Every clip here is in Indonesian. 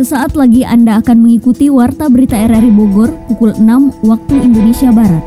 Sesaat lagi Anda akan mengikuti Warta Berita RRI Bogor pukul 6 waktu Indonesia Barat.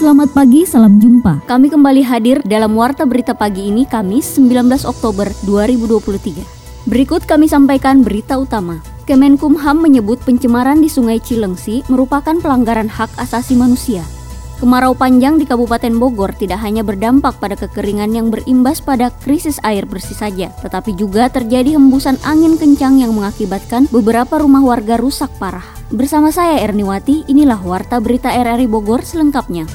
Selamat pagi, salam jumpa. Kami kembali hadir dalam Warta Berita pagi ini Kamis 19 Oktober 2023. Berikut kami sampaikan berita utama. Kemenkumham menyebut pencemaran di Sungai Cilengsi merupakan pelanggaran hak asasi manusia. Kemarau panjang di Kabupaten Bogor tidak hanya berdampak pada kekeringan yang berimbas pada krisis air bersih saja, tetapi juga terjadi hembusan angin kencang yang mengakibatkan beberapa rumah warga rusak parah. Bersama saya Erniwati, inilah Warta Berita RRI Bogor selengkapnya.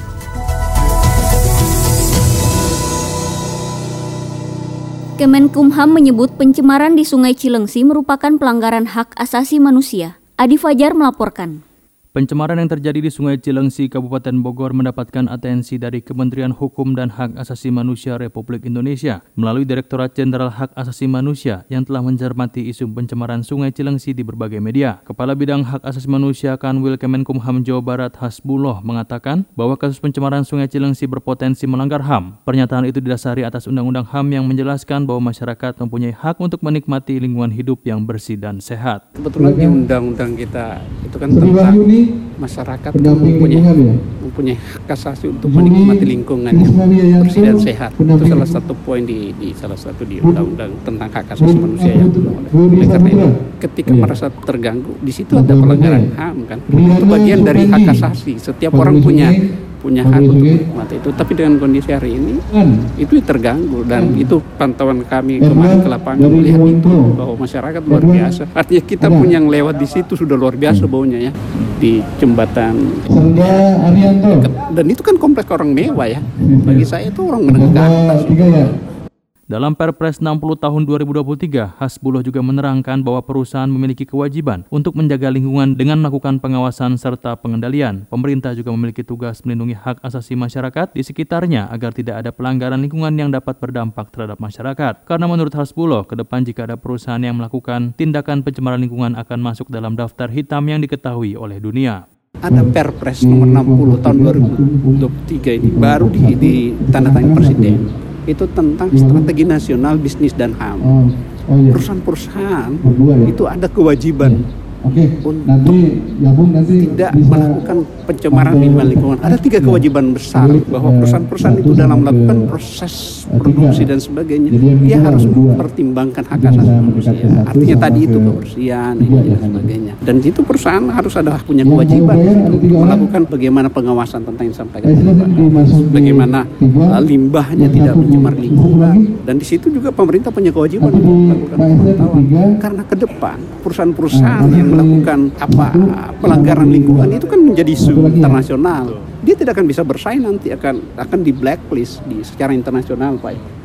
Kemenkumham menyebut pencemaran di Sungai Cilengsi merupakan pelanggaran hak asasi manusia. Adi Fajar melaporkan. Pencemaran yang terjadi di Sungai Cilengsi, Kabupaten Bogor mendapatkan atensi dari Kementerian Hukum dan Hak Asasi Manusia Republik Indonesia melalui Direktorat Jenderal Hak Asasi Manusia yang telah mencermati isu pencemaran Sungai Cilengsi di berbagai media. Kepala Bidang Hak Asasi Manusia Kanwil Kemenkumham Jawa Barat Hasbullah mengatakan bahwa kasus pencemaran Sungai Cilengsi berpotensi melanggar HAM. Pernyataan itu didasari atas Undang-Undang HAM yang menjelaskan bahwa masyarakat mempunyai hak untuk menikmati lingkungan hidup yang bersih dan sehat. Kebetulan di undang-undang kita itu kan tentang masyarakat mempunyai ya? mempunyai hak asasi untuk menikmati lingkungan yang bersih dan sehat. Itu salah satu poin di, di salah satu di undang-undang tentang hak asasi manusia yang oleh karena itu ketika iya. merasa terganggu di situ ada pelanggaran HAM kan. Itu bagian dari hak asasi. Setiap orang punya punya hak untuk menikmati itu. Tapi dengan kondisi hari ini itu terganggu dan itu pantauan kami kemarin ke lapangan melihat itu bahwa masyarakat luar biasa. Artinya kita pun yang lewat di situ sudah luar biasa baunya ya di jembatan. Dan itu kan kompleks orang mewah ya. Bagi saya itu orang menengah atas. Dalam Perpres 60 tahun 2023, Hasbullah juga menerangkan bahwa perusahaan memiliki kewajiban untuk menjaga lingkungan dengan melakukan pengawasan serta pengendalian. Pemerintah juga memiliki tugas melindungi hak asasi masyarakat di sekitarnya agar tidak ada pelanggaran lingkungan yang dapat berdampak terhadap masyarakat. Karena menurut Hasbullah, ke depan jika ada perusahaan yang melakukan tindakan pencemaran lingkungan akan masuk dalam daftar hitam yang diketahui oleh dunia ada Perpres nomor 60 tahun 2023 ini baru ditandatangani Presiden itu tentang strategi nasional bisnis dan HAM. Oh, oh iya. Perusahaan-perusahaan ya? itu ada kewajiban iya. Oke, untuk nanti Yabung nanti tidak bisa melakukan pencemaran lingkungan lingkungan. Ada tiga kewajiban besar bahwa eh, perusahaan-perusahaan itu dalam melakukan proses produksi dan sebagainya, dia harus mempertimbangkan hak asasi manusia. Artinya tadi itu kebersihan dan sebagainya. Dan itu perusahaan harus ada punya kewajiban untuk melakukan bagaimana pengawasan tentang yang disampaikan, bagaimana limbahnya tidak mencemar lingkungan. Dan di situ juga pemerintah punya kewajiban untuk melakukan pemantauan. Karena ke depan perusahaan-perusahaan yang melakukan apa pelanggaran lingkungan itu kan menjadi isu internasional. Dia tidak akan bisa bersaing nanti akan akan di blacklist di secara internasional, Pak.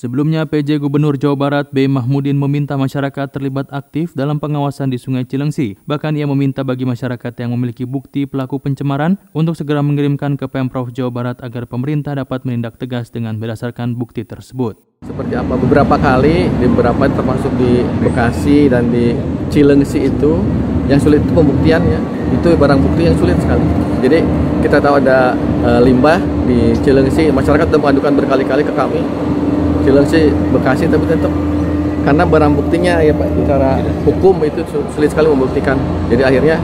Sebelumnya, PJ Gubernur Jawa Barat B. Mahmudin meminta masyarakat terlibat aktif dalam pengawasan di Sungai Cilengsi. Bahkan ia meminta bagi masyarakat yang memiliki bukti pelaku pencemaran untuk segera mengirimkan ke Pemprov Jawa Barat agar pemerintah dapat menindak tegas dengan berdasarkan bukti tersebut. Seperti apa beberapa kali di beberapa termasuk di Bekasi dan di Cilengsi itu yang sulit itu pembuktiannya itu barang bukti yang sulit sekali. Jadi kita tahu ada e, limbah di Cilengsi, masyarakat sudah mengadukan berkali-kali ke kami Cilengsi Bekasi tapi tetap karena barang buktinya ya Pak secara hukum itu sulit sekali membuktikan. Jadi akhirnya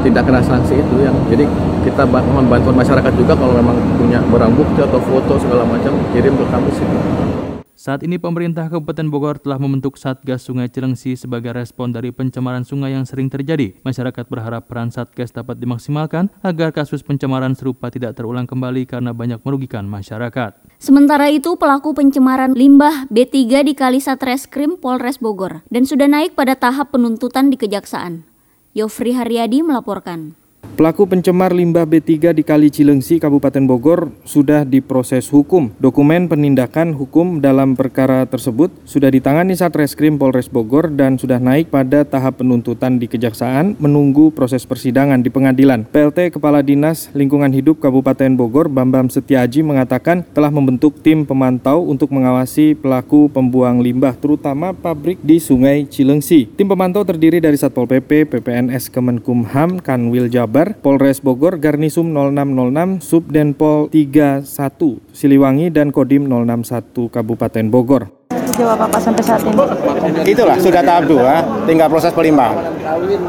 tidak kena sanksi itu yang jadi kita mohon bantuan masyarakat juga kalau memang punya barang bukti atau foto segala macam kirim ke kami sih saat ini pemerintah Kabupaten Bogor telah membentuk Satgas Sungai Cilengsi sebagai respon dari pencemaran sungai yang sering terjadi. Masyarakat berharap peran Satgas dapat dimaksimalkan agar kasus pencemaran serupa tidak terulang kembali karena banyak merugikan masyarakat. Sementara itu, pelaku pencemaran limbah B3 di Kali Satreskrim Polres Bogor dan sudah naik pada tahap penuntutan di Kejaksaan. Yofri Haryadi melaporkan. Pelaku pencemar limbah B3 di Kali Cilengsi, Kabupaten Bogor sudah diproses hukum. Dokumen penindakan hukum dalam perkara tersebut sudah ditangani Satreskrim Polres Bogor dan sudah naik pada tahap penuntutan di Kejaksaan menunggu proses persidangan di pengadilan. PLT Kepala Dinas Lingkungan Hidup Kabupaten Bogor Bambam Setiaji mengatakan telah membentuk tim pemantau untuk mengawasi pelaku pembuang limbah terutama pabrik di Sungai Cilengsi. Tim pemantau terdiri dari Satpol PP, PPNS Kemenkumham, Kanwil Jabar, Bandar, Polres Bogor, Garnisum 0606, Subdenpol 31, Siliwangi, dan Kodim 061 Kabupaten Bogor. Jawab apa sampai saat ini? Itulah sudah tahap dua, tinggal proses pelimpahan.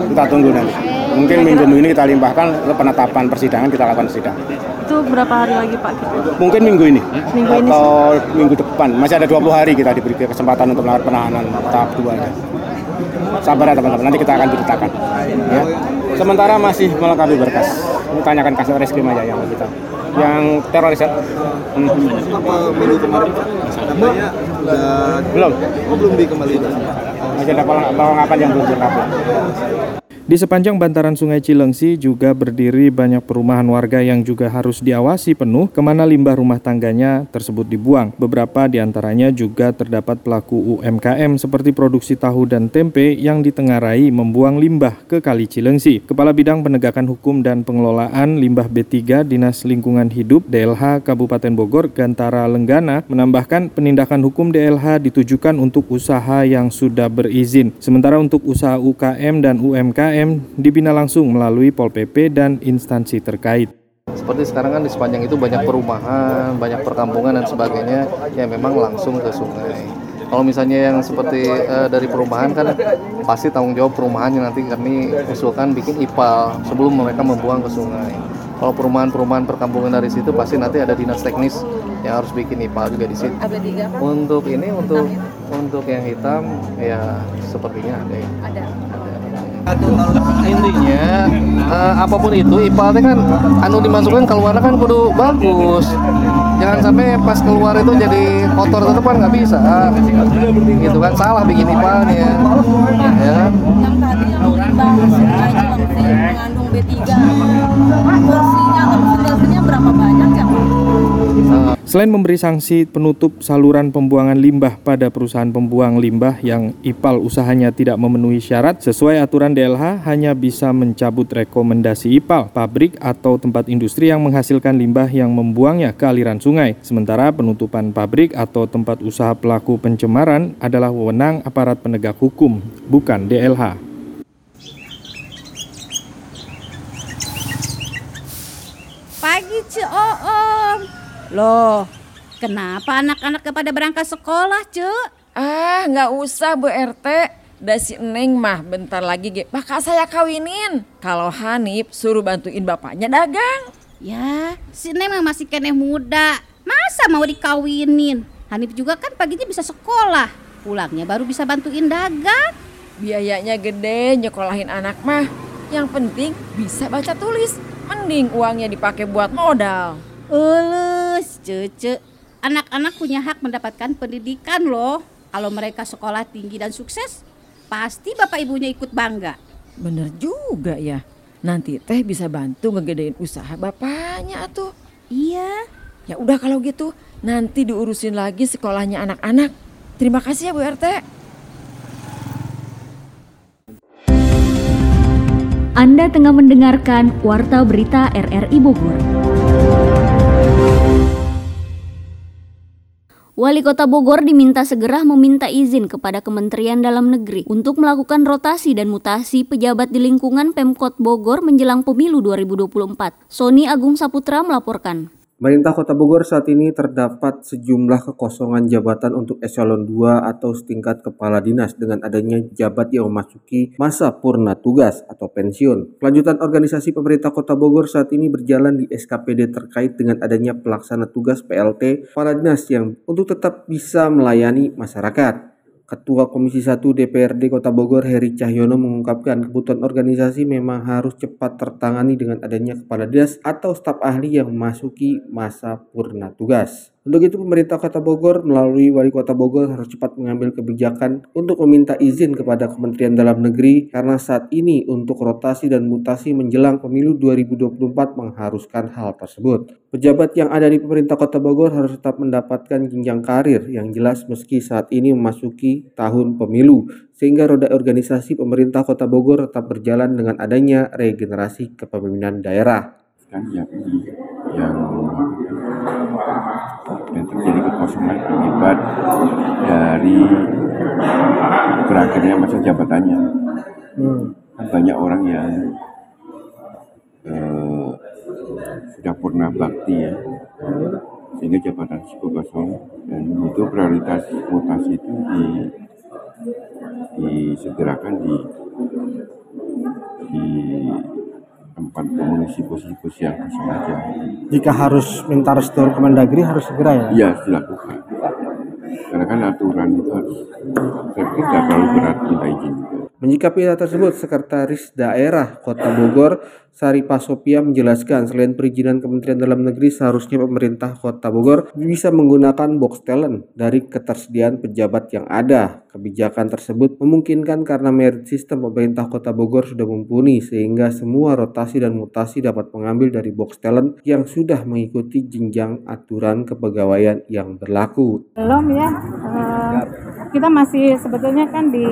Kita tunggu nanti. Mungkin minggu ini kita limpahkan, lalu penetapan persidangan kita lakukan sidang. Itu berapa hari lagi Pak? Mungkin minggu ini Minggu ini atau minggu depan. Masih ada 20 hari kita diberi kesempatan untuk melakukan penahanan tahap dua. Sabar ya teman-teman, nanti kita akan ceritakan. Ya. Sementara masih melengkapi berkas. Ini tanyakan kasih reskrim aja yang kita yang teroris ya. Hmm. minggu kemarin katanya udah Belum. oh, belum dikembalikan Masih ada pelengkapan yang belum dilengkapi. Di sepanjang bantaran Sungai Cilengsi juga berdiri banyak perumahan warga yang juga harus diawasi penuh ke mana limbah rumah tangganya tersebut dibuang. Beberapa di antaranya juga terdapat pelaku UMKM seperti produksi tahu dan tempe yang ditengarai membuang limbah ke Kali Cilengsi. Kepala Bidang Penegakan Hukum dan Pengelolaan Limbah B3 Dinas Lingkungan Hidup DLH Kabupaten Bogor Gantara Lenggana menambahkan penindakan hukum DLH ditujukan untuk usaha yang sudah berizin. Sementara untuk usaha UKM dan UMKM dibina langsung melalui Pol PP dan instansi terkait. Seperti sekarang kan di sepanjang itu banyak perumahan, banyak perkampungan dan sebagainya yang memang langsung ke sungai. Kalau misalnya yang seperti eh, dari perumahan kan pasti tanggung jawab perumahannya nanti kami usulkan bikin IPAL sebelum mereka membuang ke sungai. Kalau perumahan-perumahan perkampungan dari situ pasti nanti ada dinas teknis yang harus bikin IPAL juga di situ. Untuk ini untuk untuk yang hitam ya sepertinya ada ya. Ada. Intinya eh, apa pun itu IPAL teh kan anu dimasukkan keluar kan kudu bagus. Jangan sampai pas keluar itu jadi kotor tetep kan nggak bisa. Gitu kan salah bikin IPALnya. Ya yang tadi yang dibahas mengandung B3 porsinya atau persentasenya berapa banyak ya? Selain memberi sanksi penutup saluran pembuangan limbah pada perusahaan pembuang limbah yang IPAL usahanya tidak memenuhi syarat sesuai aturan DLH hanya bisa mencabut rekomendasi IPAL, pabrik atau tempat industri yang menghasilkan limbah yang membuangnya ke aliran sungai. Sementara penutupan pabrik atau tempat usaha pelaku pencemaran adalah wewenang aparat penegak hukum, bukan DLH. Pagi Ce Oom. Loh, kenapa anak-anak kepada berangkat sekolah Ce? Ah, nggak usah Bu RT. Dah si Neng mah bentar lagi ge bakal saya kawinin. Kalau Hanif suruh bantuin bapaknya dagang. Ya, si Neng mah masih keneh muda. Masa mau dikawinin? Hanif juga kan paginya bisa sekolah. Pulangnya baru bisa bantuin dagang. Biayanya gede nyekolahin anak mah. Yang penting bisa baca tulis. Mending uangnya dipakai buat modal. Ulus, cece. Anak-anak punya hak mendapatkan pendidikan loh. Kalau mereka sekolah tinggi dan sukses, pasti bapak ibunya ikut bangga. Bener juga ya. Nanti teh bisa bantu ngegedein usaha bapaknya tuh. Iya. Ya udah kalau gitu, nanti diurusin lagi sekolahnya anak-anak. Terima kasih ya Bu RT. Anda tengah mendengarkan Warta Berita RRI Bogor. Wali Kota Bogor diminta segera meminta izin kepada Kementerian Dalam Negeri untuk melakukan rotasi dan mutasi pejabat di lingkungan Pemkot Bogor menjelang pemilu 2024. Sony Agung Saputra melaporkan. Pemerintah Kota Bogor saat ini terdapat sejumlah kekosongan jabatan untuk eselon 2 atau setingkat kepala dinas dengan adanya jabat yang memasuki masa purna tugas atau pensiun. Kelanjutan organisasi pemerintah Kota Bogor saat ini berjalan di SKPD terkait dengan adanya pelaksana tugas PLT kepala dinas yang untuk tetap bisa melayani masyarakat. Ketua Komisi 1 DPRD Kota Bogor Heri Cahyono mengungkapkan kebutuhan organisasi memang harus cepat tertangani dengan adanya kepala dinas atau staf ahli yang memasuki masa purna tugas. Untuk itu pemerintah Kota Bogor melalui Wali Kota Bogor harus cepat mengambil kebijakan untuk meminta izin kepada Kementerian Dalam Negeri karena saat ini untuk rotasi dan mutasi menjelang pemilu 2024 mengharuskan hal tersebut. Pejabat yang ada di pemerintah Kota Bogor harus tetap mendapatkan jenjang karir yang jelas meski saat ini memasuki tahun pemilu sehingga roda organisasi pemerintah Kota Bogor tetap berjalan dengan adanya regenerasi kepemimpinan daerah. Kan yang yang terjadi kekosongan akibat dari berakhirnya masa jabatannya. Hmm. Banyak orang yang eh, sudah purna bakti ya sehingga jabatan tersebut kosong dan itu prioritas mutasi itu di disegerakan di di tempat mengisi posisi-posisi yang kosong aja. Jika harus minta restu Kemendagri harus segera ya? Iya, dilakukan. Karena kan aturan itu harus tidak terlalu berat minta izin. Menyikapi hal tersebut, Sekretaris Daerah Kota Bogor, Sari Pasopia menjelaskan selain perizinan Kementerian Dalam Negeri seharusnya pemerintah Kota Bogor bisa menggunakan box talent dari ketersediaan pejabat yang ada. Kebijakan tersebut memungkinkan karena merit sistem pemerintah Kota Bogor sudah mumpuni sehingga semua rotasi dan mutasi dapat mengambil dari box talent yang sudah mengikuti jenjang aturan kepegawaian yang berlaku. Belum ya, uh, kita masih sebetulnya kan di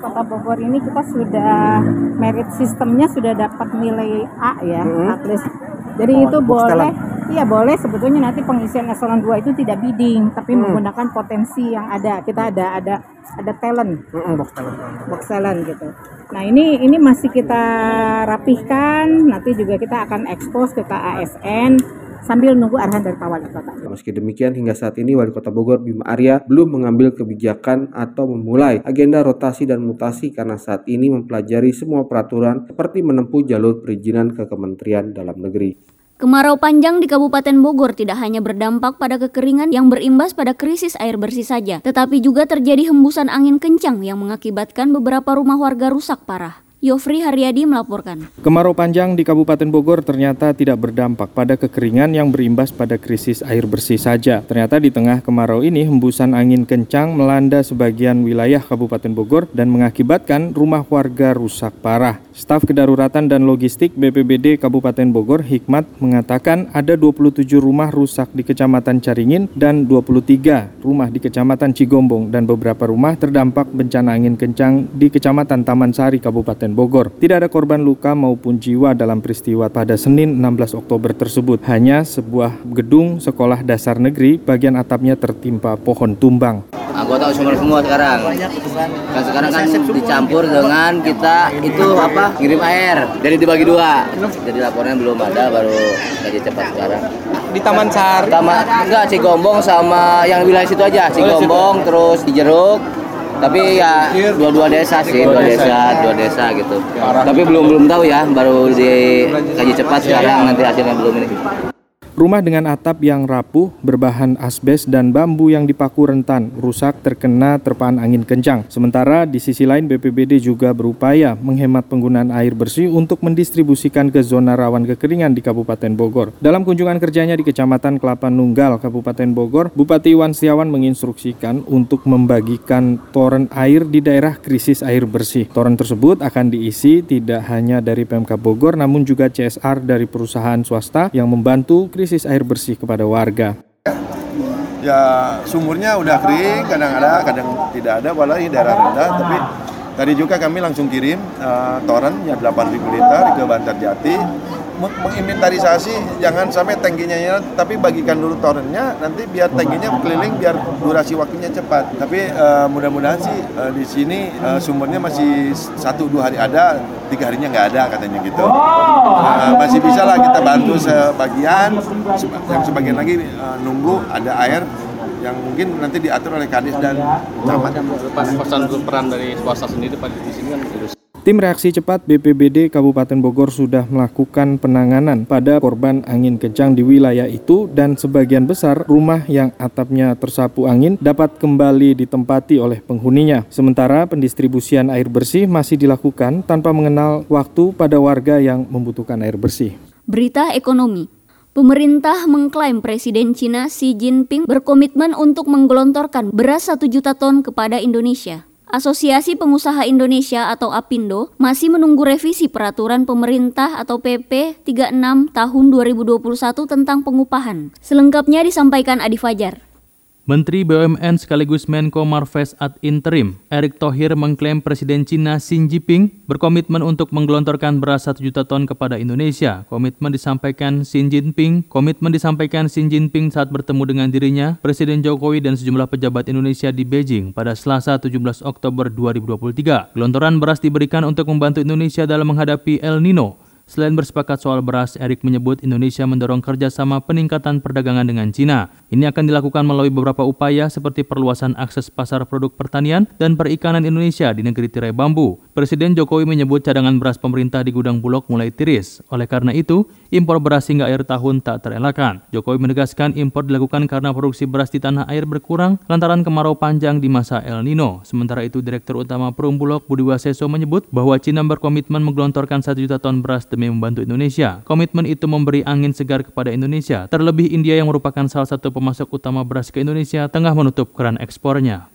Kota Bogor ini kita sudah merit sistemnya sudah dapat nilai A ya, hmm. at least. Jadi itu boleh, iya boleh. Sebetulnya nanti pengisian eselon 2 itu tidak bidding, tapi hmm. menggunakan potensi yang ada. Kita ada ada ada talent, hmm, box talent, box talent gitu. Nah ini ini masih kita rapihkan, nanti juga kita akan ekspos ke KASN sambil nunggu arahan dari Pak Wali Kota. Meski demikian, hingga saat ini Wali Kota Bogor Bima Arya belum mengambil kebijakan atau memulai agenda rotasi dan mutasi karena saat ini mempelajari semua peraturan seperti menempuh jalur perizinan ke Kementerian Dalam Negeri. Kemarau panjang di Kabupaten Bogor tidak hanya berdampak pada kekeringan yang berimbas pada krisis air bersih saja, tetapi juga terjadi hembusan angin kencang yang mengakibatkan beberapa rumah warga rusak parah. Yofri Haryadi melaporkan. Kemarau panjang di Kabupaten Bogor ternyata tidak berdampak pada kekeringan yang berimbas pada krisis air bersih saja. Ternyata di tengah kemarau ini hembusan angin kencang melanda sebagian wilayah Kabupaten Bogor dan mengakibatkan rumah warga rusak parah. Staf Kedaruratan dan Logistik BPBD Kabupaten Bogor Hikmat mengatakan ada 27 rumah rusak di Kecamatan Caringin dan 23 rumah di Kecamatan Cigombong dan beberapa rumah terdampak bencana angin kencang di Kecamatan Taman Sari Kabupaten Bogor. Tidak ada korban luka maupun jiwa dalam peristiwa pada Senin 16 Oktober tersebut. Hanya sebuah gedung sekolah dasar negeri bagian atapnya tertimpa pohon tumbang. Anggota sumber semua sekarang. Dan sekarang kan dicampur dengan kita itu apa? Ngirim air. Jadi dibagi dua. Jadi laporannya belum ada baru gaji cepat sekarang. Di Taman Sari. Taman enggak Cigombong sama yang wilayah situ aja. Cigombong terus di Jeruk tapi ya dua-dua desa sih dua desa dua desa gitu tapi belum belum tahu ya baru dikaji cepat sekarang nanti hasilnya belum ini Rumah dengan atap yang rapuh, berbahan asbes dan bambu yang dipaku rentan, rusak terkena terpaan angin kencang. Sementara di sisi lain BPBD juga berupaya menghemat penggunaan air bersih untuk mendistribusikan ke zona rawan kekeringan di Kabupaten Bogor. Dalam kunjungan kerjanya di Kecamatan Kelapa Nunggal, Kabupaten Bogor, Bupati Iwan Setiawan menginstruksikan untuk membagikan toren air di daerah krisis air bersih. Toren tersebut akan diisi tidak hanya dari Pemkab Bogor namun juga CSR dari perusahaan swasta yang membantu air bersih kepada warga. Ya sumurnya udah kering, kadang ada, kadang tidak ada, walau ini daerah rendah, tapi tadi juga kami langsung kirim uh, toren yang 8.000 liter ke Bantar Jati menginventarisasi jangan sampai tangkinya ya, tapi bagikan dulu torennya nanti biar tangkinya keliling biar durasi waktunya cepat tapi uh, mudah-mudahan sih uh, di sini uh, sumbernya masih satu dua hari ada tiga harinya nggak ada katanya gitu uh, masih bisa lah kita bantu sebagian yang sebagian lagi uh, nunggu ada air yang mungkin nanti diatur oleh kadis dan camat. Pesan peran dari swasta sendiri pada di sini kan Tim reaksi cepat BPBD Kabupaten Bogor sudah melakukan penanganan pada korban angin kencang di wilayah itu dan sebagian besar rumah yang atapnya tersapu angin dapat kembali ditempati oleh penghuninya. Sementara pendistribusian air bersih masih dilakukan tanpa mengenal waktu pada warga yang membutuhkan air bersih. Berita ekonomi Pemerintah mengklaim Presiden Cina Xi Jinping berkomitmen untuk menggelontorkan beras 1 juta ton kepada Indonesia. Asosiasi Pengusaha Indonesia atau APindo masih menunggu revisi peraturan pemerintah atau PP 36 tahun 2021 tentang pengupahan. Selengkapnya disampaikan Adi Fajar. Menteri BUMN sekaligus Menko Marves ad interim, Erick Thohir mengklaim Presiden Cina Xi Jinping berkomitmen untuk menggelontorkan beras 1 juta ton kepada Indonesia. Komitmen disampaikan Xi Jinping, komitmen disampaikan Xi Jinping saat bertemu dengan dirinya, Presiden Jokowi dan sejumlah pejabat Indonesia di Beijing pada Selasa 17 Oktober 2023. Gelontoran beras diberikan untuk membantu Indonesia dalam menghadapi El Nino Selain bersepakat soal beras, Erik menyebut Indonesia mendorong kerjasama peningkatan perdagangan dengan Cina. Ini akan dilakukan melalui beberapa upaya seperti perluasan akses pasar produk pertanian dan perikanan Indonesia di negeri tirai bambu. Presiden Jokowi menyebut cadangan beras pemerintah di gudang Bulog mulai tiris. Oleh karena itu, impor beras hingga akhir tahun tak terelakkan. Jokowi menegaskan impor dilakukan karena produksi beras di tanah air berkurang lantaran kemarau panjang di masa El Nino. Sementara itu, Direktur Utama Perum Bulog Budi Waseso menyebut bahwa Cina berkomitmen menggelontorkan 1 juta ton beras demi membantu Indonesia. Komitmen itu memberi angin segar kepada Indonesia. Terlebih India yang merupakan salah satu pemasok utama beras ke Indonesia tengah menutup keran ekspornya.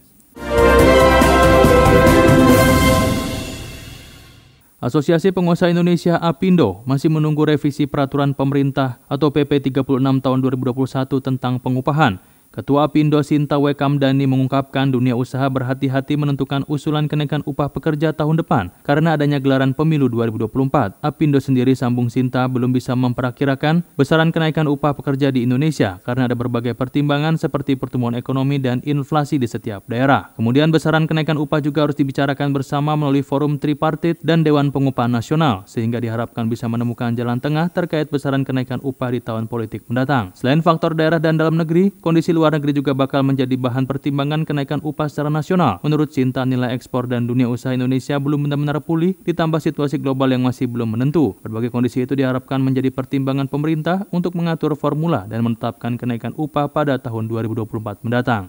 Asosiasi Pengusaha Indonesia APindo masih menunggu revisi peraturan pemerintah atau PP 36 tahun 2021 tentang pengupahan. Ketua Apindo Sinta Wekamdani mengungkapkan dunia usaha berhati-hati menentukan usulan kenaikan upah pekerja tahun depan karena adanya gelaran pemilu 2024. Apindo sendiri sambung Sinta belum bisa memperakirakan besaran kenaikan upah pekerja di Indonesia karena ada berbagai pertimbangan seperti pertumbuhan ekonomi dan inflasi di setiap daerah. Kemudian besaran kenaikan upah juga harus dibicarakan bersama melalui forum tripartit dan Dewan Pengupahan Nasional sehingga diharapkan bisa menemukan jalan tengah terkait besaran kenaikan upah di tahun politik mendatang. Selain faktor daerah dan dalam negeri, kondisi luar luar negeri juga bakal menjadi bahan pertimbangan kenaikan upah secara nasional. Menurut Cinta, nilai ekspor dan dunia usaha Indonesia belum benar-benar pulih, ditambah situasi global yang masih belum menentu. Berbagai kondisi itu diharapkan menjadi pertimbangan pemerintah untuk mengatur formula dan menetapkan kenaikan upah pada tahun 2024 mendatang.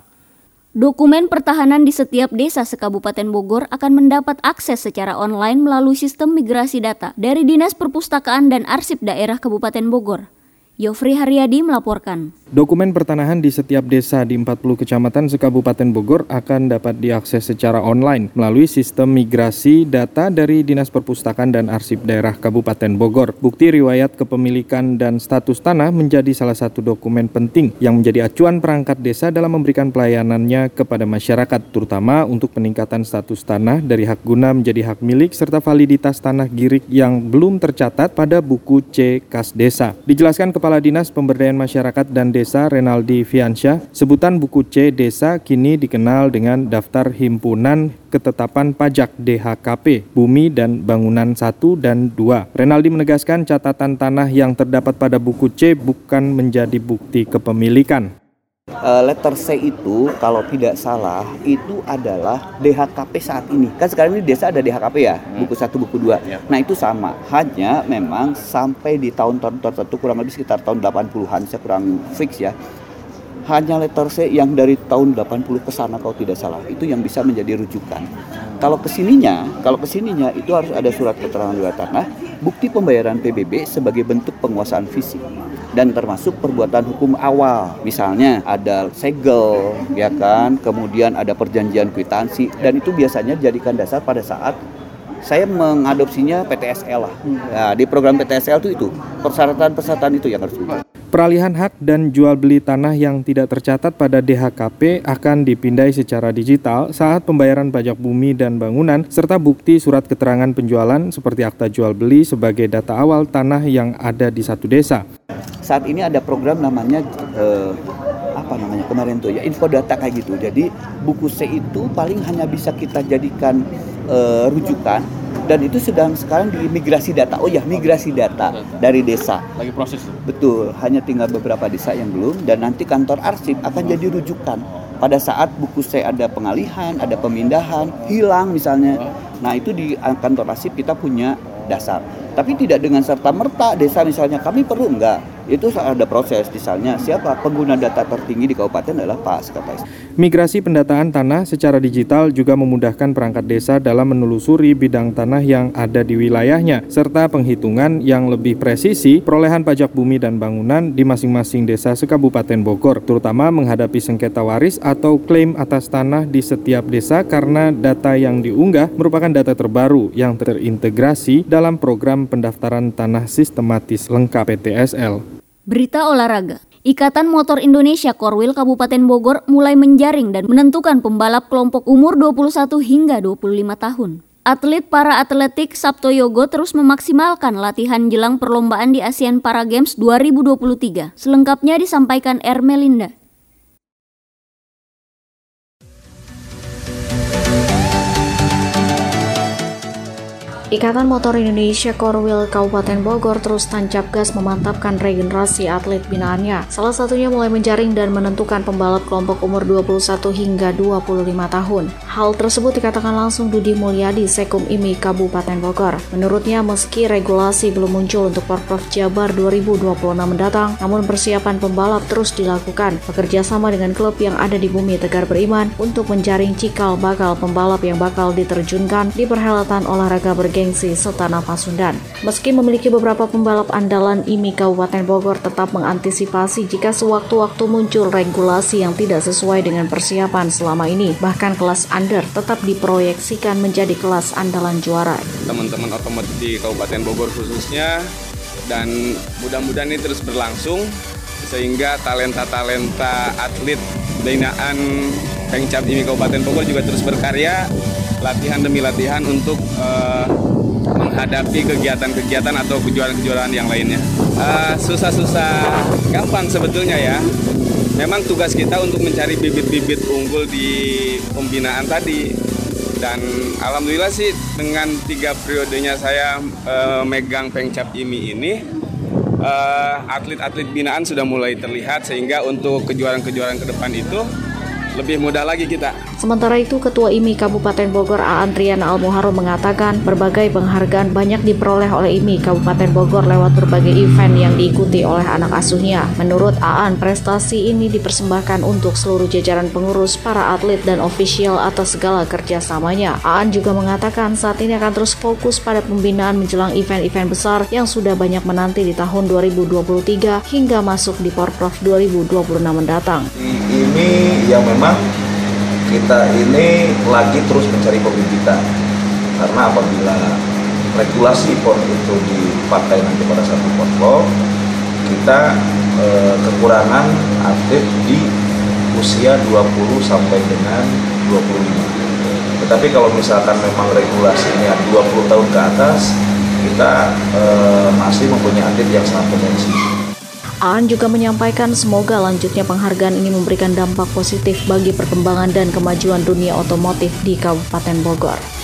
Dokumen pertahanan di setiap desa sekabupaten Bogor akan mendapat akses secara online melalui sistem migrasi data dari Dinas Perpustakaan dan Arsip Daerah Kabupaten Bogor. Yofri Haryadi melaporkan. Dokumen pertanahan di setiap desa di 40 kecamatan sekabupaten Bogor akan dapat diakses secara online melalui sistem migrasi data dari Dinas Perpustakaan dan Arsip Daerah Kabupaten Bogor. Bukti riwayat kepemilikan dan status tanah menjadi salah satu dokumen penting yang menjadi acuan perangkat desa dalam memberikan pelayanannya kepada masyarakat, terutama untuk peningkatan status tanah dari hak guna menjadi hak milik serta validitas tanah girik yang belum tercatat pada buku C Kas Desa. Dijelaskan kepada Kepala Dinas Pemberdayaan Masyarakat dan Desa Renaldi Fiansyah, sebutan buku C Desa kini dikenal dengan Daftar Himpunan Ketetapan Pajak DHKP, Bumi dan Bangunan 1 dan 2. Renaldi menegaskan catatan tanah yang terdapat pada buku C bukan menjadi bukti kepemilikan. Uh, letter C itu kalau tidak salah itu adalah DHKP saat ini. Kan sekarang ini desa ada DHKP ya, hmm. buku satu, buku dua. Ya. Nah itu sama. Hanya memang sampai di tahun-tahun tertentu kurang lebih sekitar tahun 80-an saya kurang fix ya. Hanya letter C yang dari tahun 80 ke sana kalau tidak salah itu yang bisa menjadi rujukan. Kalau ke sininya, kalau ke sininya itu harus ada surat keterangan luar tanah, bukti pembayaran PBB sebagai bentuk penguasaan fisik dan termasuk perbuatan hukum awal. Misalnya ada segel, ya kan, kemudian ada perjanjian kwitansi dan itu biasanya dijadikan dasar pada saat saya mengadopsinya PTSL lah. Nah, di program PTSL itu itu persyaratan-persyaratan itu yang harus dibuat. Peralihan hak dan jual beli tanah yang tidak tercatat pada DHKP akan dipindai secara digital saat pembayaran pajak bumi dan bangunan serta bukti surat keterangan penjualan seperti akta jual beli sebagai data awal tanah yang ada di satu desa saat ini ada program namanya uh, apa namanya kemarin tuh ya info data kayak gitu. Jadi buku C itu paling hanya bisa kita jadikan uh, rujukan dan itu sedang sekarang di migrasi data. Oh ya, migrasi data dari desa. Lagi proses. Betul, hanya tinggal beberapa desa yang belum dan nanti kantor arsip akan jadi rujukan pada saat buku C ada pengalihan, ada pemindahan, hilang misalnya. Nah, itu di kantor arsip kita punya dasar. Tapi tidak dengan serta merta desa misalnya kami perlu enggak itu ada proses misalnya siapa pengguna data tertinggi di kabupaten adalah Pak Sekretaris. Migrasi pendataan tanah secara digital juga memudahkan perangkat desa dalam menelusuri bidang tanah yang ada di wilayahnya serta penghitungan yang lebih presisi perolehan pajak bumi dan bangunan di masing-masing desa sekabupaten Bogor terutama menghadapi sengketa waris atau klaim atas tanah di setiap desa karena data yang diunggah merupakan data terbaru yang terintegrasi dalam program pendaftaran tanah sistematis lengkap PTSL. Berita olahraga. Ikatan Motor Indonesia Korwil Kabupaten Bogor mulai menjaring dan menentukan pembalap kelompok umur 21 hingga 25 tahun. Atlet para atletik Sabto Yogo terus memaksimalkan latihan jelang perlombaan di ASEAN Para Games 2023. Selengkapnya disampaikan Ermelinda. Ikatan Motor Indonesia Korwil Kabupaten Bogor terus tancap gas memantapkan regenerasi atlet binaannya. Salah satunya mulai menjaring dan menentukan pembalap kelompok umur 21 hingga 25 tahun. Hal tersebut dikatakan langsung Dudi Mulyadi Sekum IMI Kabupaten Bogor. Menurutnya meski regulasi belum muncul untuk Porprov Jabar 2026 mendatang, namun persiapan pembalap terus dilakukan bekerja sama dengan klub yang ada di bumi Tegar Beriman untuk menjaring cikal bakal pembalap yang bakal diterjunkan di perhelatan olahraga bergengsi bergengsi Setana Pasundan. Meski memiliki beberapa pembalap andalan IMI Kabupaten Bogor tetap mengantisipasi jika sewaktu-waktu muncul regulasi yang tidak sesuai dengan persiapan selama ini. Bahkan kelas under tetap diproyeksikan menjadi kelas andalan juara. Teman-teman otomotif di Kabupaten Bogor khususnya dan mudah-mudahan ini terus berlangsung sehingga talenta-talenta atlet binaan Pengcap IMI Kabupaten Bogor juga terus berkarya latihan demi latihan untuk uh, menghadapi kegiatan-kegiatan atau kejuaraan-kejuaraan yang lainnya. Uh, susah-susah gampang sebetulnya ya. Memang tugas kita untuk mencari bibit-bibit unggul di pembinaan tadi. Dan alhamdulillah sih dengan tiga periodenya saya uh, megang Pengcap IMI ini, atlet-atlet binaan sudah mulai terlihat sehingga untuk kejuaraan-kejuaraan ke depan itu lebih mudah lagi kita. Sementara itu, Ketua IMI Kabupaten Bogor Aan Triana Almuharum mengatakan berbagai penghargaan banyak diperoleh oleh IMI Kabupaten Bogor lewat berbagai event yang diikuti oleh anak asuhnya. Menurut Aan, prestasi ini dipersembahkan untuk seluruh jajaran pengurus, para atlet, dan ofisial atas segala kerjasamanya. Aan juga mengatakan saat ini akan terus fokus pada pembinaan menjelang event-event besar yang sudah banyak menanti di tahun 2023 hingga masuk di Porprov 2026 mendatang. Ini yang memang kita ini lagi terus mencari pembibitan. Karena apabila regulasi PON itu dipakai nanti pada satu portfolio kita eh, kekurangan atlet di usia 20 sampai dengan 25 tetapi kalau misalkan memang regulasinya 20 tahun ke atas kita eh, masih mempunyai atlet yang sangat potensi Aan juga menyampaikan semoga lanjutnya penghargaan ini memberikan dampak positif bagi perkembangan dan kemajuan dunia otomotif di Kabupaten Bogor.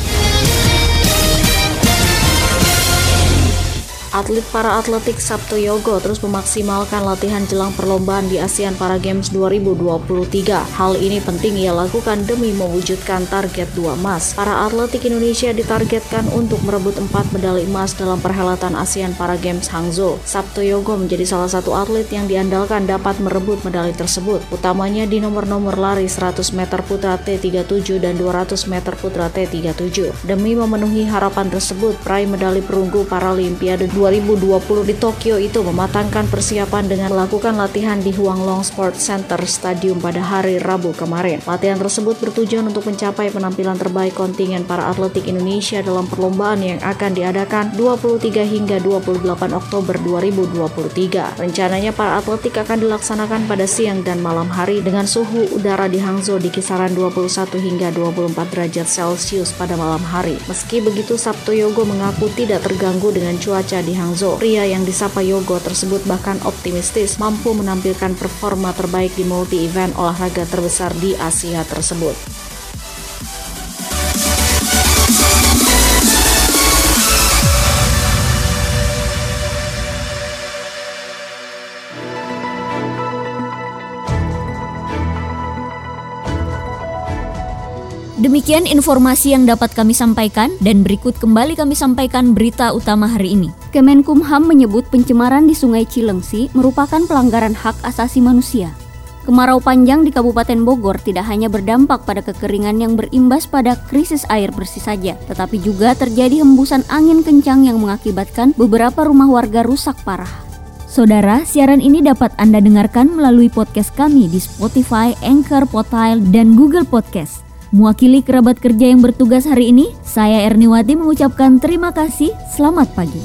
Atlet para atletik Sabto Yogo terus memaksimalkan latihan jelang perlombaan di ASEAN Para Games 2023. Hal ini penting ia lakukan demi mewujudkan target dua emas. Para atletik Indonesia ditargetkan untuk merebut empat medali emas dalam perhelatan ASEAN Para Games Hangzhou. Sabto Yogo menjadi salah satu atlet yang diandalkan dapat merebut medali tersebut, utamanya di nomor-nomor lari 100 meter putra T37 dan 200 meter putra T37. Demi memenuhi harapan tersebut, peraih medali perunggu Paralimpiade 2020 di Tokyo itu mematangkan persiapan dengan melakukan latihan di Huanglong Sport Center Stadium pada hari Rabu kemarin. Latihan tersebut bertujuan untuk mencapai penampilan terbaik kontingen para atletik Indonesia dalam perlombaan yang akan diadakan 23 hingga 28 Oktober 2023. Rencananya para atletik akan dilaksanakan pada siang dan malam hari dengan suhu udara di Hangzhou di kisaran 21 hingga 24 derajat Celcius pada malam hari. Meski begitu, Sabto Yogo mengaku tidak terganggu dengan cuaca di Hangzhou. Pria yang disapa Yogo tersebut bahkan optimistis mampu menampilkan performa terbaik di multi-event olahraga terbesar di Asia tersebut. Demikian informasi yang dapat kami sampaikan dan berikut kembali kami sampaikan berita utama hari ini. Kemenkumham menyebut pencemaran di Sungai Cilengsi merupakan pelanggaran hak asasi manusia. Kemarau panjang di Kabupaten Bogor tidak hanya berdampak pada kekeringan yang berimbas pada krisis air bersih saja, tetapi juga terjadi hembusan angin kencang yang mengakibatkan beberapa rumah warga rusak parah. Saudara, siaran ini dapat Anda dengarkan melalui podcast kami di Spotify, Anchor, Potile, dan Google Podcast. Mewakili kerabat kerja yang bertugas hari ini, saya Erniwati mengucapkan terima kasih. Selamat pagi.